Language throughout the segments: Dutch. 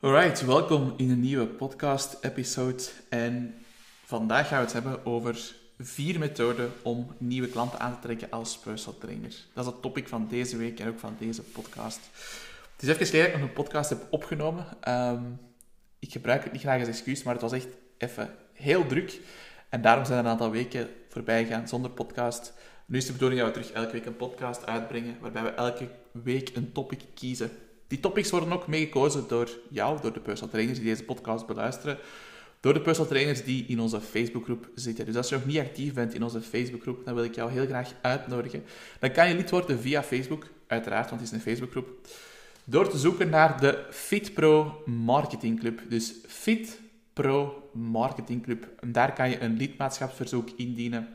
Alright, welkom in een nieuwe podcast-episode. En vandaag gaan we het hebben over vier methoden om nieuwe klanten aan te trekken als personal trainer. Dat is het topic van deze week en ook van deze podcast. Het is even geleden dat ik nog een podcast heb opgenomen. Ehm, ik gebruik het niet graag als excuus, maar het was echt even heel druk. En daarom zijn er een aantal weken voorbij gegaan zonder podcast. Nu is de bedoeling dat we terug elke week een podcast uitbrengen, waarbij we elke week een topic kiezen die topics worden ook meegekozen door jou, door de personal trainers die deze podcast beluisteren, door de personal trainers die in onze Facebookgroep zitten. Dus als je nog niet actief bent in onze Facebookgroep, dan wil ik jou heel graag uitnodigen. Dan kan je lid worden via Facebook, uiteraard, want het is een Facebookgroep, door te zoeken naar de Fit Pro Marketing Club. Dus Fit Pro Marketing Club. En daar kan je een lidmaatschapsverzoek indienen.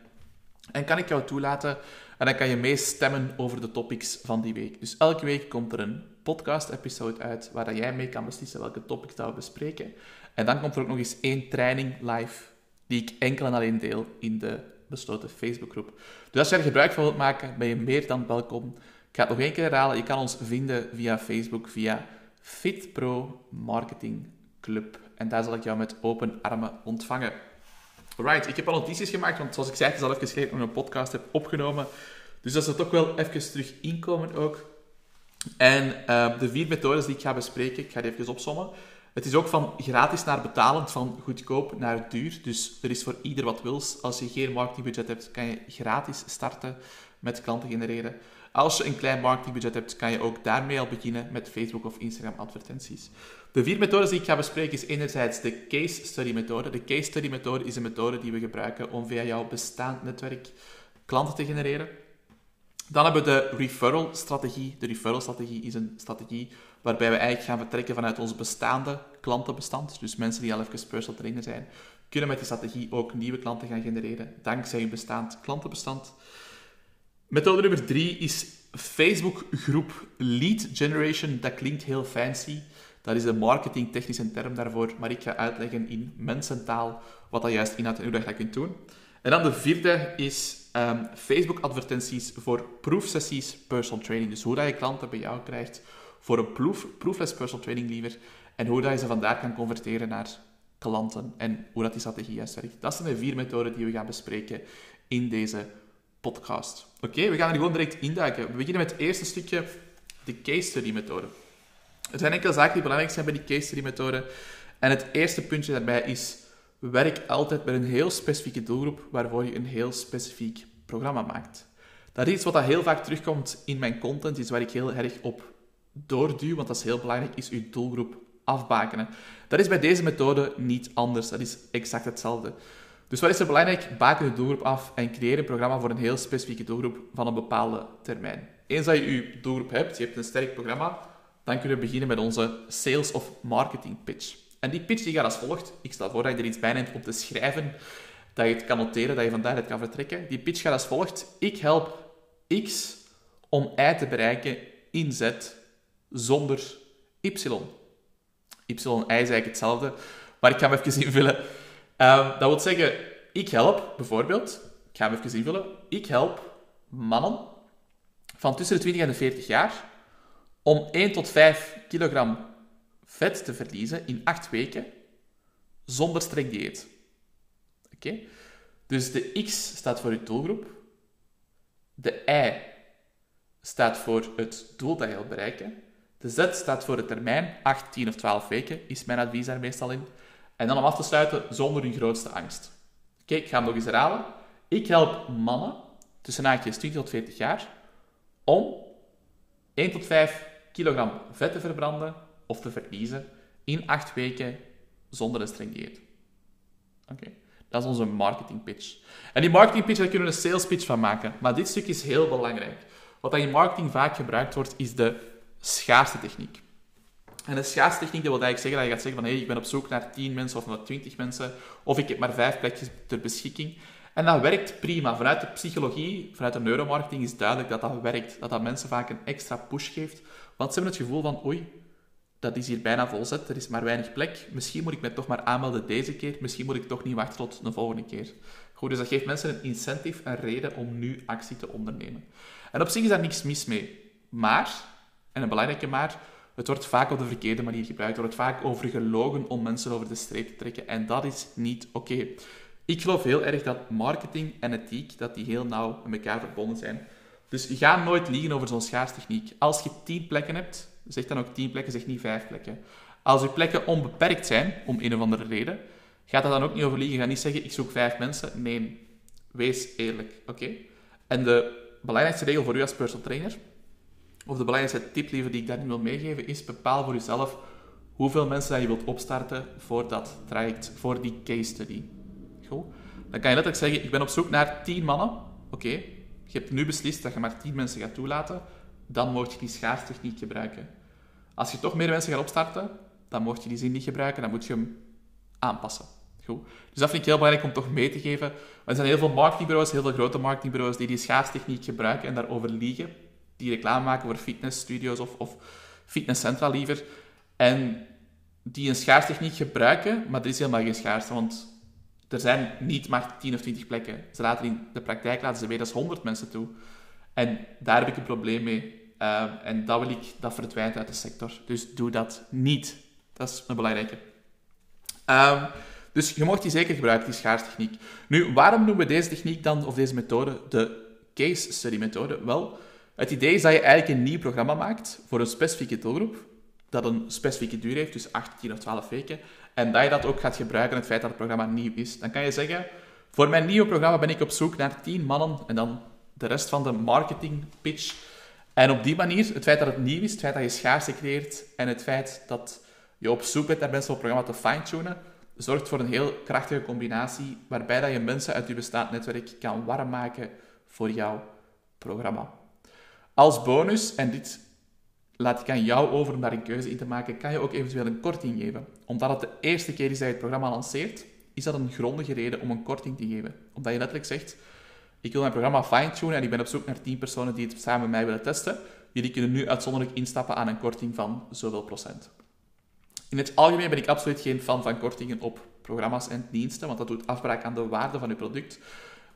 En kan ik jou toelaten en dan kan je meestemmen over de topics van die week. Dus elke week komt er een podcast-episode uit waar jij mee kan beslissen welke topics we bespreken. En dan komt er ook nog eens één training live die ik enkel en alleen deel in de besloten Facebookgroep. Dus als je er gebruik van wilt maken, ben je meer dan welkom. Ik ga het nog één keer herhalen. Je kan ons vinden via Facebook, via FitPro Marketing Club. En daar zal ik jou met open armen ontvangen. Right, ik heb al notities gemaakt, want zoals ik zei, het is al even geleden nog een podcast heb opgenomen. Dus dat ze toch wel even terug inkomen ook. En uh, de vier methodes die ik ga bespreken, ik ga die even opsommen. Het is ook van gratis naar betalend, van goedkoop naar duur. Dus er is voor ieder wat wils. Als je geen marketingbudget hebt, kan je gratis starten met klanten genereren. Als je een klein marketingbudget hebt, kan je ook daarmee al beginnen met Facebook of Instagram advertenties. De vier methodes die ik ga bespreken is enerzijds de case study methode. De case study methode is een methode die we gebruiken om via jouw bestaand netwerk klanten te genereren. Dan hebben we de referral strategie. De referral strategie is een strategie waarbij we eigenlijk gaan vertrekken vanuit ons bestaande klantenbestand. Dus mensen die al even personal trainer zijn, kunnen met die strategie ook nieuwe klanten gaan genereren dankzij hun bestaand klantenbestand. Methode nummer drie is Facebook groep lead generation. Dat klinkt heel fancy. Dat is een marketingtechnische term daarvoor, maar ik ga uitleggen in mensentaal wat dat juist inhoudt en hoe dat je dat kunt doen. En dan de vierde is um, Facebook-advertenties voor proefsessies personal training. Dus hoe dat je klanten bij jou krijgt voor een proef, proefles personal training liever. En hoe dat je ze vandaar kan converteren naar klanten en hoe dat die strategie juist werkt. Dat zijn de vier methoden die we gaan bespreken in deze podcast. Oké, we gaan er gewoon direct induiken. We beginnen met het eerste stukje, de case study methode. Er zijn enkele zaken die belangrijk zijn bij die case study methode. En het eerste puntje daarbij is werk altijd met een heel specifieke doelgroep waarvoor je een heel specifiek programma maakt. Dat is iets wat heel vaak terugkomt in mijn content, iets waar ik heel erg op doorduw, want dat is heel belangrijk, is uw doelgroep afbakenen. Dat is bij deze methode niet anders, dat is exact hetzelfde. Dus wat is er belangrijk? Baken de doelgroep af en creëer een programma voor een heel specifieke doelgroep van een bepaalde termijn. Eens dat je je doelgroep hebt, je hebt een sterk programma, dan kunnen we beginnen met onze sales of marketing pitch. En die pitch die gaat als volgt. Ik stel voor dat je er iets bij neemt om te schrijven, dat je het kan noteren, dat je van daaruit kan vertrekken. Die pitch gaat als volgt. Ik help X om Y te bereiken in Z zonder Y. Y en Y is eigenlijk hetzelfde, maar ik ga hem even invullen. Um, dat wil zeggen, ik help bijvoorbeeld, ik ga hem even invullen, ik help mannen van tussen de 20 en de 40 jaar om 1 tot 5 kilogram vet te verliezen in 8 weken zonder streng dieet. Oké? Dus de X staat voor je doelgroep. De Y staat voor het doel dat je wilt bereiken. De Z staat voor de termijn, 8, 10 of 12 weken is mijn advies daar meestal in. En dan om af te sluiten, zonder hun grootste angst. Oké, ik ga hem nog eens herhalen. Ik help mannen tussen haakjes 20 tot 40 jaar om 1 tot 5 kilogram vet te verbranden of te verliezen in 8 weken zonder een streng dieet. Oké, dat is onze marketing pitch. En die marketing pitch, daar kunnen we een sales pitch van maken. Maar dit stuk is heel belangrijk. Wat in marketing vaak gebruikt wordt, is de schaarste techniek. En de schaarstechniek, dat wil eigenlijk zeggen dat je gaat zeggen van hé, hey, ik ben op zoek naar 10 mensen of naar 20 mensen, of ik heb maar 5 plekjes ter beschikking. En dat werkt prima. Vanuit de psychologie, vanuit de neuromarketing is duidelijk dat dat werkt. Dat dat mensen vaak een extra push geeft. Want ze hebben het gevoel van, oei, dat is hier bijna volzet, er is maar weinig plek. Misschien moet ik me toch maar aanmelden deze keer. Misschien moet ik toch niet wachten tot de volgende keer. Goed, dus dat geeft mensen een incentive, een reden om nu actie te ondernemen. En op zich is daar niks mis mee. Maar, en een belangrijke maar, Het wordt vaak op de verkeerde manier gebruikt. Er wordt vaak over gelogen om mensen over de streep te trekken. En dat is niet oké. Ik geloof heel erg dat marketing en ethiek dat die heel nauw met elkaar verbonden zijn. Dus ga nooit liegen over zo'n schaarstechniek. Als je tien plekken hebt, zeg dan ook tien plekken, zeg niet vijf plekken. Als je plekken onbeperkt zijn, om een of andere reden, gaat dat dan ook niet over liegen. Ga niet zeggen, ik zoek vijf mensen. Nee, wees eerlijk, oké? En de belangrijkste regel voor u als personal trainer, of de belangrijkste tip die ik daarin wil meegeven, is bepaal voor jezelf hoeveel mensen dat je wilt opstarten voor dat traject, voor die case study. Goed? Dan kan je letterlijk zeggen, ik ben op zoek naar 10 mannen. Oké, je hebt nu beslist dat je maar 10 mensen gaat toelaten. Dan mocht je die schaarstechniek gebruiken. Als je toch meer mensen gaat opstarten, dan mocht je die zin niet gebruiken. Dan moet je hem aanpassen. Goed. Dus dat vind ik heel belangrijk om toch mee te geven. Er zijn heel veel marketingbureaus, heel veel grote marketingbureaus, die die schaarstechniek gebruiken en daarover liegen. Die reclame maken voor fitnessstudios of, of fitnesscentra liever. En die een schaarstechniek gebruiken, maar er is helemaal geen schaarste, want er zijn niet maar 10 of 20 plekken. Ze laten in de praktijk laten ze weer 100 mensen toe. En daar heb ik een probleem mee. Uh, en dat wil ik, dat verdwijnt uit de sector. Dus doe dat niet. Dat is een belangrijke. Um, dus je mocht die zeker gebruiken, die schaarstechniek. Nu, waarom noemen we deze techniek dan, of deze methode, de case study methode? Wel, het idee is dat je eigenlijk een nieuw programma maakt voor een specifieke doelgroep, dat een specifieke duur heeft, dus 8, 10 of 12 weken, en dat je dat ook gaat gebruiken, het feit dat het programma nieuw is. Dan kan je zeggen, voor mijn nieuwe programma ben ik op zoek naar 10 mannen, en dan de rest van de marketing pitch. En op die manier, het feit dat het nieuw is, het feit dat je schaarste creëert, en het feit dat je op zoek bent naar mensen om het programma te fine-tunen, zorgt voor een heel krachtige combinatie waarbij dat je mensen uit je bestaand netwerk kan warm maken voor jouw programma. Als bonus, en dit laat ik aan jou over om daar een keuze in te maken, kan je ook eventueel een korting geven. Omdat het de eerste keer is dat je het programma lanceert, is dat een grondige reden om een korting te geven. Omdat je letterlijk zegt, ik wil mijn programma fine-tunen en ik ben op zoek naar 10 personen die het samen met mij willen testen. Jullie kunnen nu uitzonderlijk instappen aan een korting van zoveel procent. In het algemeen ben ik absoluut geen fan van kortingen op programma's en diensten, want dat doet afbraak aan de waarde van je product.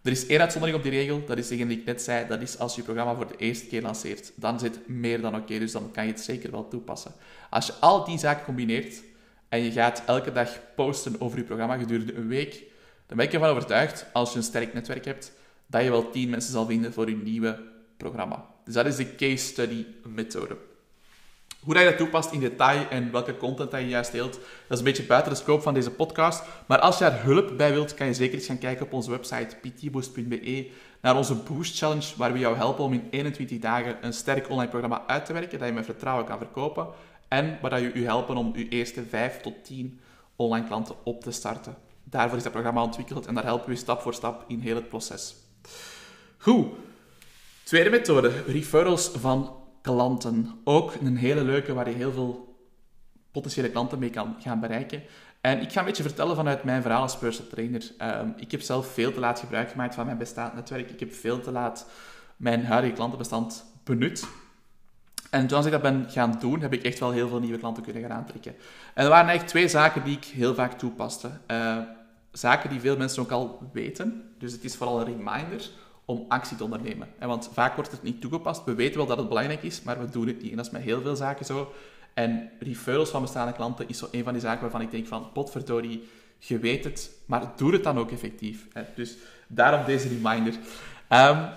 Er is één uitzondering op die regel, dat is degene die ik net zei, dat is als je programma voor de eerste keer lanceert. Dan zit meer dan oké, dus dan kan je het zeker wel toepassen. Als je al die zaken combineert en je gaat elke dag posten over je programma gedurende een week, dan ben ik ervan overtuigd, als je een sterk netwerk hebt, dat je wel 10 mensen zal vinden voor je nieuwe programma. Dus dat is de case study methode. Hoe dat je dat toepast in detail en welke content dat je juist deelt, dat is een beetje buiten de scope van deze podcast. Maar als je daar hulp bij wilt, kan je zeker eens gaan kijken op onze website ptboost.be naar onze Boost Challenge, waar we jou helpen om in 21 dagen een sterk online programma uit te werken, dat je met vertrouwen kan verkopen. En waar je u helpen om uw eerste 5 tot 10 online klanten op te starten. Daarvoor is dat programma ontwikkeld en daar helpen we stap voor stap in heel het proces. Goed. Tweede methode, referrals van klanten. Ook een hele leuke waar je heel veel potentiële klanten mee kan gaan bereiken. En ik ga een beetje vertellen vanuit mijn verhaal als personal trainer. Ehm, ik heb zelf veel te laat gebruik gemaakt van mijn bestaand netwerk. Ik heb veel te laat mijn huidige klantenbestand benut. En toen ik dat ben gaan doen, heb ik echt wel heel veel nieuwe klanten kunnen gaan aantrekken. En er waren eigenlijk twee zaken die ik heel vaak toepaste. Uh, zaken die veel mensen ook al weten. Dus het is vooral een reminder om actie te ondernemen. Want vaak wordt het niet toegepast. We weten wel dat het belangrijk is, maar we doen het niet. En dat is met heel veel zaken zo. En referrals van bestaande klanten is zo een van die zaken waarvan ik denk van, potverdorie, je weet het, maar doe het dan ook effectief. Dus daarom deze reminder. Um,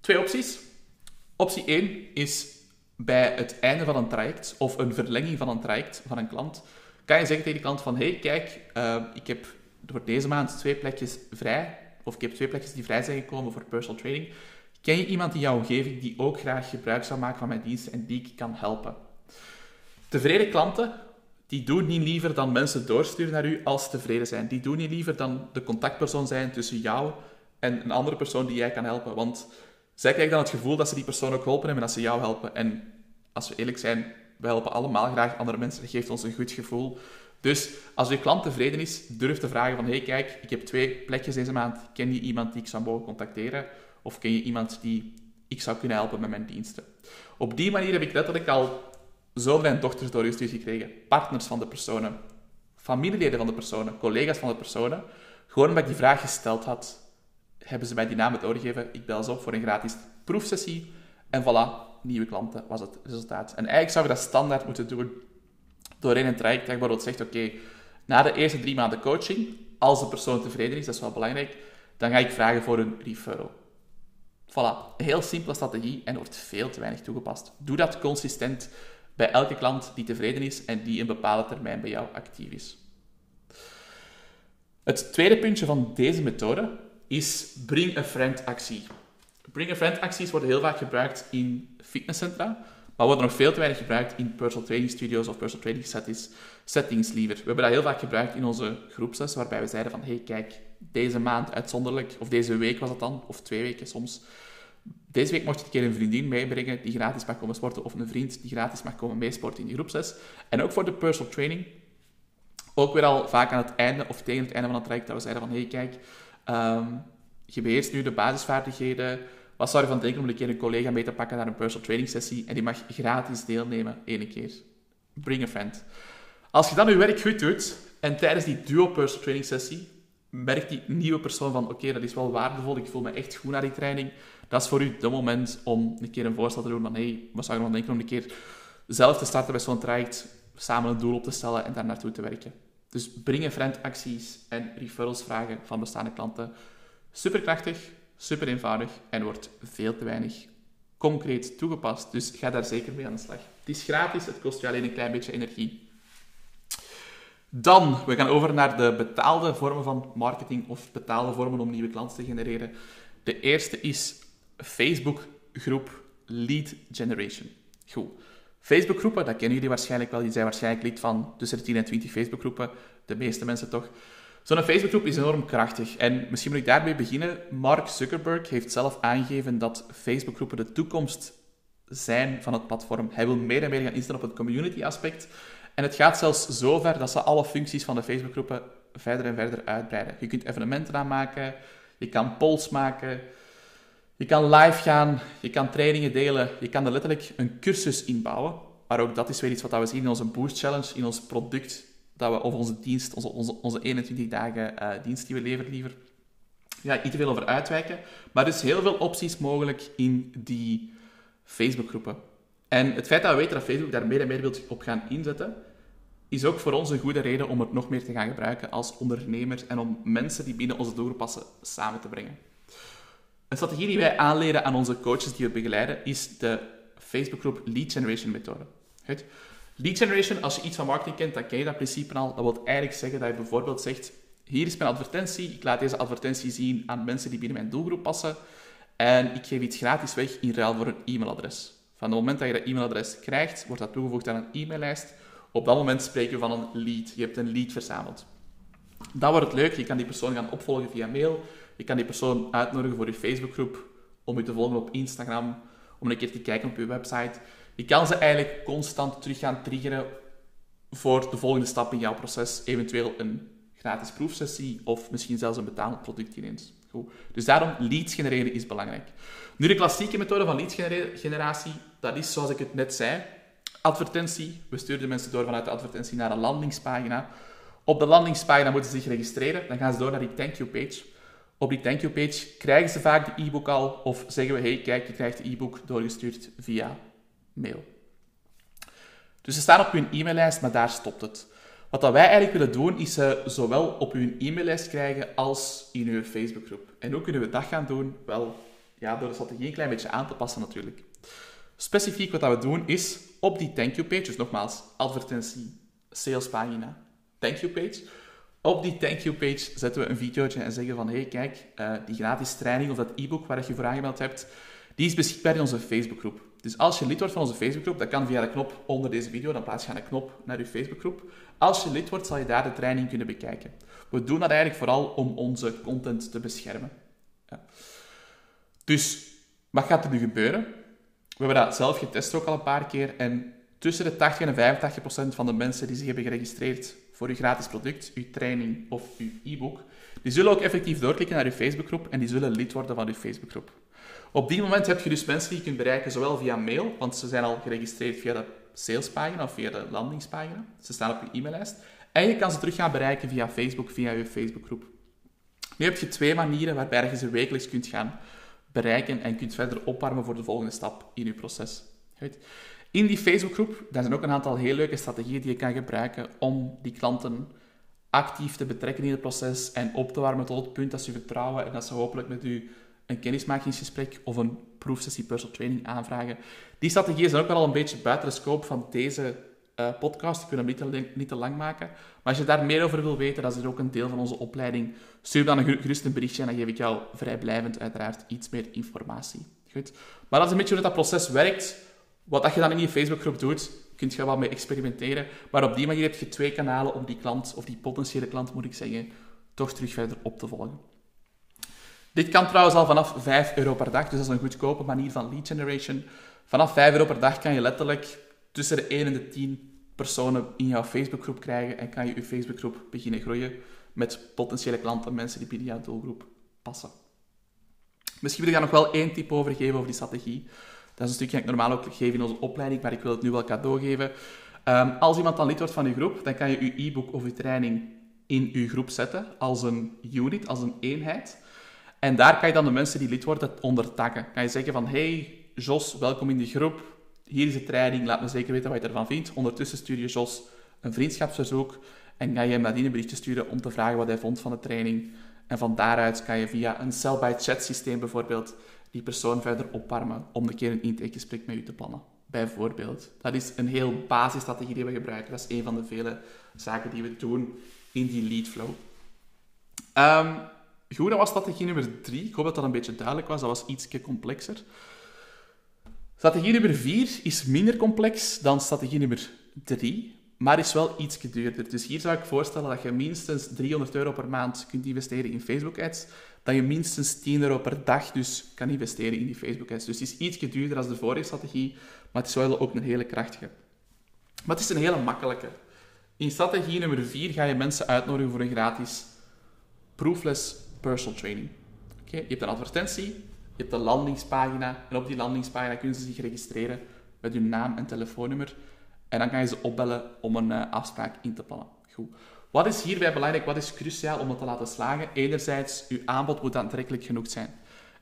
twee opties. Optie 1 is bij het einde van een traject, of een verlenging van een traject van een klant, kan je zeggen tegen die klant van, hey, kijk, uh, ik heb voor deze maand twee plekjes vrij of ik heb twee plekjes die vrij zijn gekomen voor personal training. Ken je iemand in jouw omgeving die ook graag gebruik zou maken van mijn diensten en die ik kan helpen? Tevreden klanten, die doen niet liever dan mensen doorsturen naar u als tevreden zijn. Die doen niet liever dan de contactpersoon zijn tussen jou en een andere persoon die jij kan helpen. Want zij krijgen dan het gevoel dat ze die persoon ook geholpen hebben en dat ze jou helpen. En als we eerlijk zijn, we helpen allemaal graag andere mensen. Dat geeft ons een goed gevoel. Dus als je klant tevreden is, durf te vragen van hey kijk, ik heb twee plekjes deze maand. Ken je iemand die ik zou mogen contacteren? Of ken je iemand die ik zou kunnen helpen met mijn diensten? Op die manier heb ik letterlijk al zonen en dochters doorgestuurd gekregen. Partners van de personen, familieleden van de personen, collega's van de personen. Gewoon omdat ik die vraag gesteld had, hebben ze mij die naam het doorgegeven. Ik bel ze op voor een gratis proefsessie. En voilà, nieuwe klanten was het resultaat. En eigenlijk zou je dat standaard moeten doen doorheen een traject je bijvoorbeeld zegt, oké, na de eerste drie maanden coaching, als de persoon tevreden is, dat is wel belangrijk, dan ga ik vragen voor een referral. Voilà, heel simpele strategie en wordt veel te weinig toegepast. Doe dat consistent bij elke klant die tevreden is en die een bepaalde termijn bij jou actief is. Het tweede puntje van deze methode is bring a friend actie. Bring a friend acties worden heel vaak gebruikt in fitnesscentra, maar worden nog veel te weinig gebruikt in personal training studios of personal training settings, settings liever. We hebben dat heel vaak gebruikt in onze groepsles, waarbij we zeiden van, hey kijk, deze maand uitzonderlijk, of deze week was het dan, of twee weken soms. Deze week mocht je een keer een vriendin meebrengen die gratis mag komen sporten, of een vriend die gratis mag komen meesporten in die groepsles. En ook voor de personal training, ook weer al vaak aan het einde, of tegen het einde van het traject, dat we zeiden van, hey kijk, um, je beheerst nu de basisvaardigheden, wat zou je van denken om een keer een collega mee te pakken naar een personal training sessie en die mag gratis deelnemen, ene keer. Bring a friend. Als je dan je werk goed doet en tijdens die duo personal training sessie merkt die nieuwe persoon van oké, dat is wel waardevol, ik voel me echt goed na die training, dat is voor u de moment om een keer een voorstel te doen van hey, wat zou je van denken om een keer zelf te starten bij zo'n traject, samen een doel op te stellen en daar naartoe te werken. Dus bring a friend acties en referrals vragen van bestaande klanten. Superkrachtig, super eenvoudig en wordt veel te weinig concreet toegepast. Dus ga daar zeker mee aan de slag. Het is gratis, het kost je alleen een klein beetje energie. Dan, we gaan over naar de betaalde vormen van marketing of betaalde vormen om nieuwe klanten te genereren. De eerste is Facebook groep Lead Generation. Goed. Facebookgroepen, dat kennen jullie waarschijnlijk wel. Je zijn waarschijnlijk lid van tussen de 10 en 20 Facebookgroepen. De meeste mensen toch. Zo'n Facebookgroep is enorm krachtig. En misschien moet ik daarmee beginnen. Mark Zuckerberg heeft zelf aangegeven dat Facebookgroepen de toekomst zijn van het platform. Hij wil meer en meer gaan instellen op het community aspect. En het gaat zelfs zo ver dat ze alle functies van de Facebookgroepen verder en verder uitbreiden. Je kunt evenementen aanmaken, je kan polls maken, je kan live gaan, je kan trainingen delen, je kan er letterlijk een cursus inbouwen. Maar ook dat is weer iets wat we zien in onze Boost Challenge, in ons product, dat we, of onze dienst, onze, onze, onze 21 dagen uh, dienst die we leveren liever. Ja, te veel over uitwijken, maar is heel veel opties mogelijk in die Facebookgroepen. En het feit dat we weten dat Facebook daar meer en meer wil op gaan inzetten, is ook voor ons een goede reden om het nog meer te gaan gebruiken als ondernemer en om mensen die binnen onze doelgroep passen samen te brengen. Een strategie die wij aanleren aan onze coaches die we begeleiden, is de Facebookgroep Lead Generation methode. Lead Generation, als je iets van marketing kent, dan ken je dat principe al. Dat wil eigenlijk zeggen dat je bijvoorbeeld zegt, hier is mijn advertentie, ik laat deze advertentie zien aan mensen die binnen mijn doelgroep passen en ik geef iets gratis weg in ruil voor een e-mailadres. Van het moment dat je dat e-mailadres krijgt, wordt dat toegevoegd aan een e-maillijst. Op dat moment spreken we van een lead. Je hebt een lead verzameld. Dan wordt het leuk, je kan die persoon gaan opvolgen via mail. Je kan die persoon uitnodigen voor je Facebookgroep, om je te volgen op Instagram, om een keer te kijken op je website. Je kan ze eigenlijk constant terug gaan triggeren voor de volgende stap in jouw proces. Eventueel een gratis proefsessie of misschien zelfs een betalend product ineens. Goed. Dus daarom, leads genereren is belangrijk. Nu, de klassieke methode van leads generatie, dat is zoals ik het net zei. Advertentie. We sturen de mensen door vanuit de advertentie naar een landingspagina. Op de landingspagina moeten ze zich registreren. Dan gaan ze door naar die thank you page. Op die thank you page krijgen ze vaak de e-book al of zeggen we, hey kijk, je krijgt de e-book doorgestuurd via mail. Dus ze staan op hun e-maillijst, maar daar stopt het. Wat dat wij eigenlijk willen doen, is ze zowel op hun e-maillijst krijgen als in uw Facebookgroep. En hoe kunnen we dat gaan doen? Wel, ja, door de strategie een klein beetje aan te passen natuurlijk. Specifiek wat dat we doen, is op die thank you page, dus nogmaals, advertentie, salespagina, thank you page, op die thank you page zetten we een videootje en zeggen van hey kijk, uh, die gratis training of dat e-book waar je voor aangemeld hebt, die is beschikbaar in onze Facebookgroep. Dus als je lid wordt van onze Facebookgroep, dat kan via de knop onder deze video, dan plaats je een knop naar je Facebookgroep. Als je lid wordt, zal je daar de training kunnen bekijken. We doen dat eigenlijk vooral om onze content te beschermen. Ja. Dus, wat gaat er nu gebeuren? We hebben dat zelf getest ook al een paar keer en tussen de 80 en 85 procent van de mensen die zich hebben geregistreerd voor uw gratis product, uw training of uw e-book, die zullen ook effectief doorklikken naar uw Facebookgroep en die zullen lid worden van uw Facebookgroep. Op die moment heb je dus mensen die je kunt bereiken, zowel via mail, want ze zijn al geregistreerd via de salespagina of via de landingspagina. Ze staan op je e-maillijst. En je kan ze terug gaan bereiken via Facebook, via je Facebookgroep. Nu heb je twee manieren waarbij je ze wekelijks kunt gaan bereiken en kunt verder opwarmen voor de volgende stap in je proces. In die Facebookgroep, daar zijn ook een aantal heel leuke strategieën die je kan gebruiken om die klanten actief te betrekken in het proces en op te warmen tot het punt dat ze vertrouwen en dat ze hopelijk met u een kennismakingsgesprek of een proefsessie personal training aanvragen. Die strategieën zijn ook wel al een beetje buiten de scope van deze uh, podcast. Ik wil hem niet te, lang maken. Maar als je daar meer over wil weten, dat is er ook een deel van onze opleiding. Stuur dan een gerust een berichtje en dan geef ik jou vrijblijvend uiteraard iets meer informatie. Goed. Maar dat is een beetje hoe dat proces werkt. Wat dat je dan in je Facebookgroep doet, kun je wel mee experimenteren. Maar op die manier heb je twee kanalen om die klant, of die potentiële klant moet ik zeggen, toch terug verder op te volgen. Dit kan trouwens al vanaf 5 euro per dag, dus dat is een goedkope manier van lead generation. Vanaf 5 euro per dag kan je letterlijk tussen de 1 en de 10 personen in jouw Facebookgroep krijgen en kan je je Facebookgroep beginnen groeien met potentiële klanten, mensen die binnen jouw doelgroep passen. Misschien wil ik daar nog wel één tip over geven over die strategie. Dat is een stukje dat ik normaal ook geef in onze opleiding, maar ik wil het nu wel cadeau geven. Um, als iemand dan lid wordt van je groep, dan kan je je e-book of je training in je groep zetten als een unit, als een eenheid. En daar kan je dan de mensen die lid worden onder taggen. Kan je zeggen van, hey Jos, welkom in de groep. Hier is de training, laat me zeker weten wat je ervan vindt. Ondertussen stuur je Jos een vriendschapsverzoek en ga je hem nadien een berichtje sturen om te vragen wat hij vond van de training. En van daaruit kan je via een cell-by-chat systeem bijvoorbeeld die persoon verder opwarmen om een keer een intakegesprek met u te plannen. Bijvoorbeeld. Dat is een heel basisstrategie die we gebruiken. Dat is een van de vele zaken die we doen in die lead flow. Um, goed, dat was strategie nummer drie. Ik hoop dat dat een beetje duidelijk was. Dat was iets complexer. Strategie nummer vier is minder complex dan strategie nummer drie, maar is wel iets duurder. Dus hier zou ik voorstellen dat je minstens 300 euro per maand kunt investeren in Facebook-ads dat je minstens 10 euro per dag dus kan investeren in die Facebook ads. Dus het is iets duurder dan de vorige strategie, maar het is wel ook een hele krachtige. Maar het is een hele makkelijke. In strategie nummer 4 ga je mensen uitnodigen voor een gratis proofless personal training. Okay? Je hebt een advertentie, je hebt een landingspagina en op die landingspagina kunnen ze zich registreren met hun naam en telefoonnummer. En dan kan je ze opbellen om een uh, afspraak in te plannen. Goed. Wat is hierbij belangrijk? Wat is cruciaal om het te laten slagen? Enerzijds, uw aanbod moet aantrekkelijk genoeg zijn.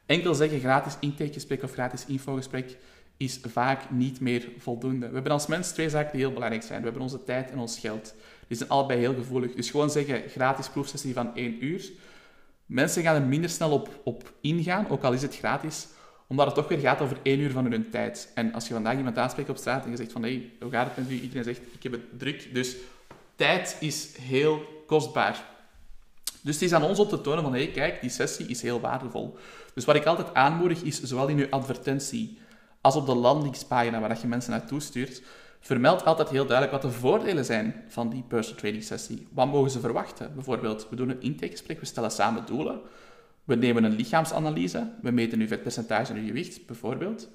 Enkel zeggen gratis intakegesprek of gratis infogesprek is vaak niet meer voldoende. We hebben als mens twee zaken die heel belangrijk zijn. We hebben onze tijd en ons geld. Die zijn allebei heel gevoelig. Dus gewoon zeggen gratis proefsessie van één uur. Mensen gaan er minder snel op, op ingaan, ook al is het gratis, omdat het toch weer gaat over één uur van hun tijd. En als je vandaag iemand aanspreekt op straat en je zegt van hé, hey, hoe gaat het met u? Iedereen zegt ik heb het druk, dus tijd is heel kostbaar. Dus het is aan ons om te tonen van, hé, hey, kijk, die sessie is heel waardevol. Dus wat ik altijd aanmoedig is, zowel in uw advertentie als op de landingspagina waar je mensen naartoe stuurt, vermeld altijd heel duidelijk wat de voordelen zijn van die personal training sessie. Wat mogen ze verwachten? Bijvoorbeeld, we doen een intakegesprek, we stellen samen doelen. We nemen een lichaamsanalyse, we meten uw vetpercentage en uw gewicht, bijvoorbeeld.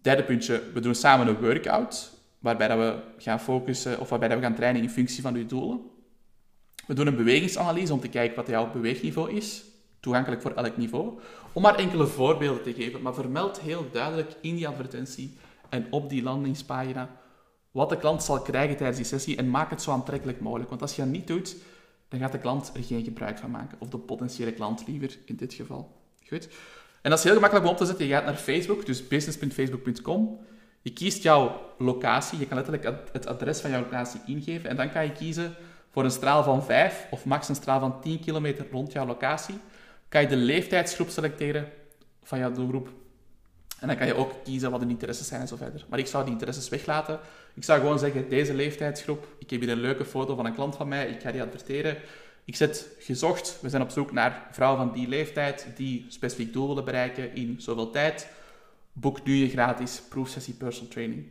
Derde puntje, we doen samen een workout waarbij dat we gaan focussen of waarbij dat we gaan trainen in functie van uw doelen. We doen een bewegingsanalyse om te kijken wat jouw beweegniveau is, toegankelijk voor elk niveau. Om maar enkele voorbeelden te geven, maar vermeld heel duidelijk in die advertentie en op die landingspagina wat de klant zal krijgen tijdens die sessie en maak het zo aantrekkelijk mogelijk. Want als je dat niet doet, dan gaat de klant er geen gebruik van maken. Of de potentiële klant liever, in dit geval. Goed? En dat is heel gemakkelijk om op te zetten. Je gaat naar Facebook, dus business.facebook.com. Je kiest jouw locatie, je kan letterlijk het adres van jouw locatie ingeven en dan kan je kiezen voor een straal van 5 of max een straal van 10 kilometer rond jouw locatie. Kan je de leeftijdsgroep selecteren van jouw doelgroep. En dan kan je ook kiezen wat de interesses zijn en zo verder. Maar ik zou die interesses weglaten. Ik zou gewoon zeggen, deze leeftijdsgroep, ik heb hier een leuke foto van een klant van mij, ik ga die adverteren. Ik zet gezocht, we zijn op zoek naar vrouwen van die leeftijd die specifiek doel willen bereiken in zoveel tijd boek nu je gratis proefsessie personal training.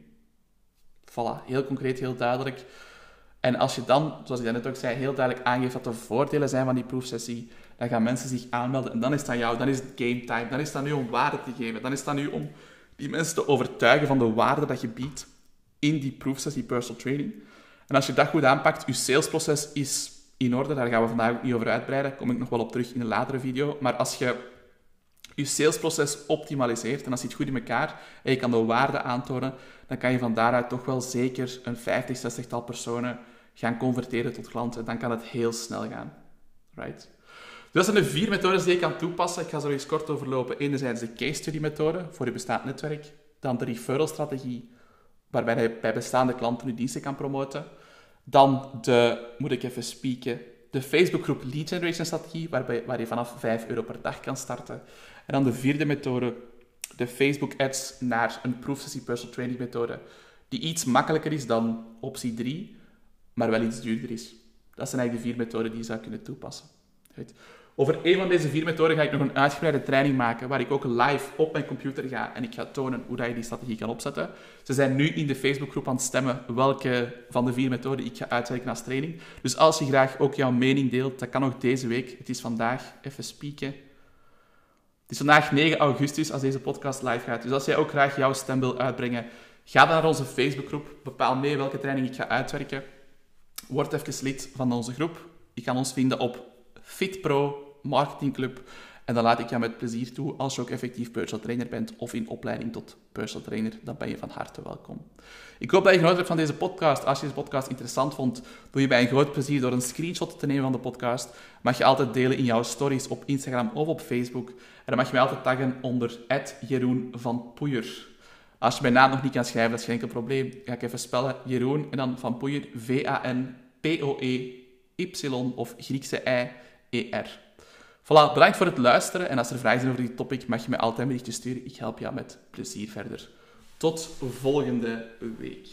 Voilà, heel concreet, heel duidelijk. En als je dan, zoals ik net ook zei, heel duidelijk aangeeft wat de voordelen zijn van die proefsessie, dan gaan mensen zich aanmelden. En dan is aan jou, dan is het game time. Dan is het aan u om waarde te geven. Dan is het aan u om die mensen te overtuigen van de waarde dat je biedt in die proefsessie personal training. En als je dat goed aanpakt, je salesproces is in orde. Daar gaan we vandaag ook niet over uitbreiden. Daar kom ik nog wel op terug in een latere video. Maar als je je salesproces optimaliseert en als je het goed in elkaar en je kan de waarde aantonen, dan kan je van daaruit toch wel zeker een 50, 60 tal personen gaan converteren tot klanten. Dan kan het heel snel gaan. Right? Dat zijn de vier methodes die je kan toepassen. Ik ga nog eens kort overlopen. Enerzijds de case study methode voor je bestaand netwerk. Dan de referral strategie, waarbij je bij bestaande klanten je diensten kan promoten. Dan de, moet ik even spieken, de Facebookgroep Lead Generation strategie, waarbij, waar je vanaf 5 euro per dag kan starten. En dan de vierde methode, de Facebook ads naar een proefsessie personal training methode, die iets makkelijker is dan optie 3, maar wel iets duurder is. Dat zijn eigenlijk de vier methoden die je zou kunnen toepassen. Over een van deze vier methoden ga ik nog een uitgebreide training maken, waar ik ook live op mijn computer ga en ik ga tonen hoe dat je die strategie kan opzetten. Ze zijn nu in de Facebookgroep aan het stemmen welke van de vier methoden ik ga uitwerken als training. Dus als je graag ook jouw mening deelt, dat kan nog deze week. Het is vandaag, even spieken. Het is vandaag 9 augustus als deze podcast live gaat. Dus als jij ook graag jouw stem wil uitbrengen, ga dan naar onze Facebookgroep. Bepaal mee welke training ik ga uitwerken. Word even lid van onze groep. Je kan ons vinden op FitPro marketingclub. En dan laat ik jou met plezier toe als je ook effectief personal trainer bent of in opleiding tot personal trainer. Dan ben je van harte welkom. Ik hoop dat je genoten hebt van deze podcast. Als je deze podcast interessant vond, doe je mij een groot plezier door een screenshot te nemen van de podcast. Mag je altijd delen in jouw stories op Instagram of op Facebook. En dan mag je mij altijd taggen onder Jeroen van Poeier. Als je mijn naam nog niet kan schrijven, dat is geen enkel probleem. Ga ik even spellen. Jeroen en dan van Poeier. V-A-N-P-O-E-Y of Griekse I-E-R. Voilà, bedankt voor het luisteren. En als er vragen zijn over dit topic, mag je mij altijd een berichtje sturen. Ik help jou met plezier verder. Tot volgende week.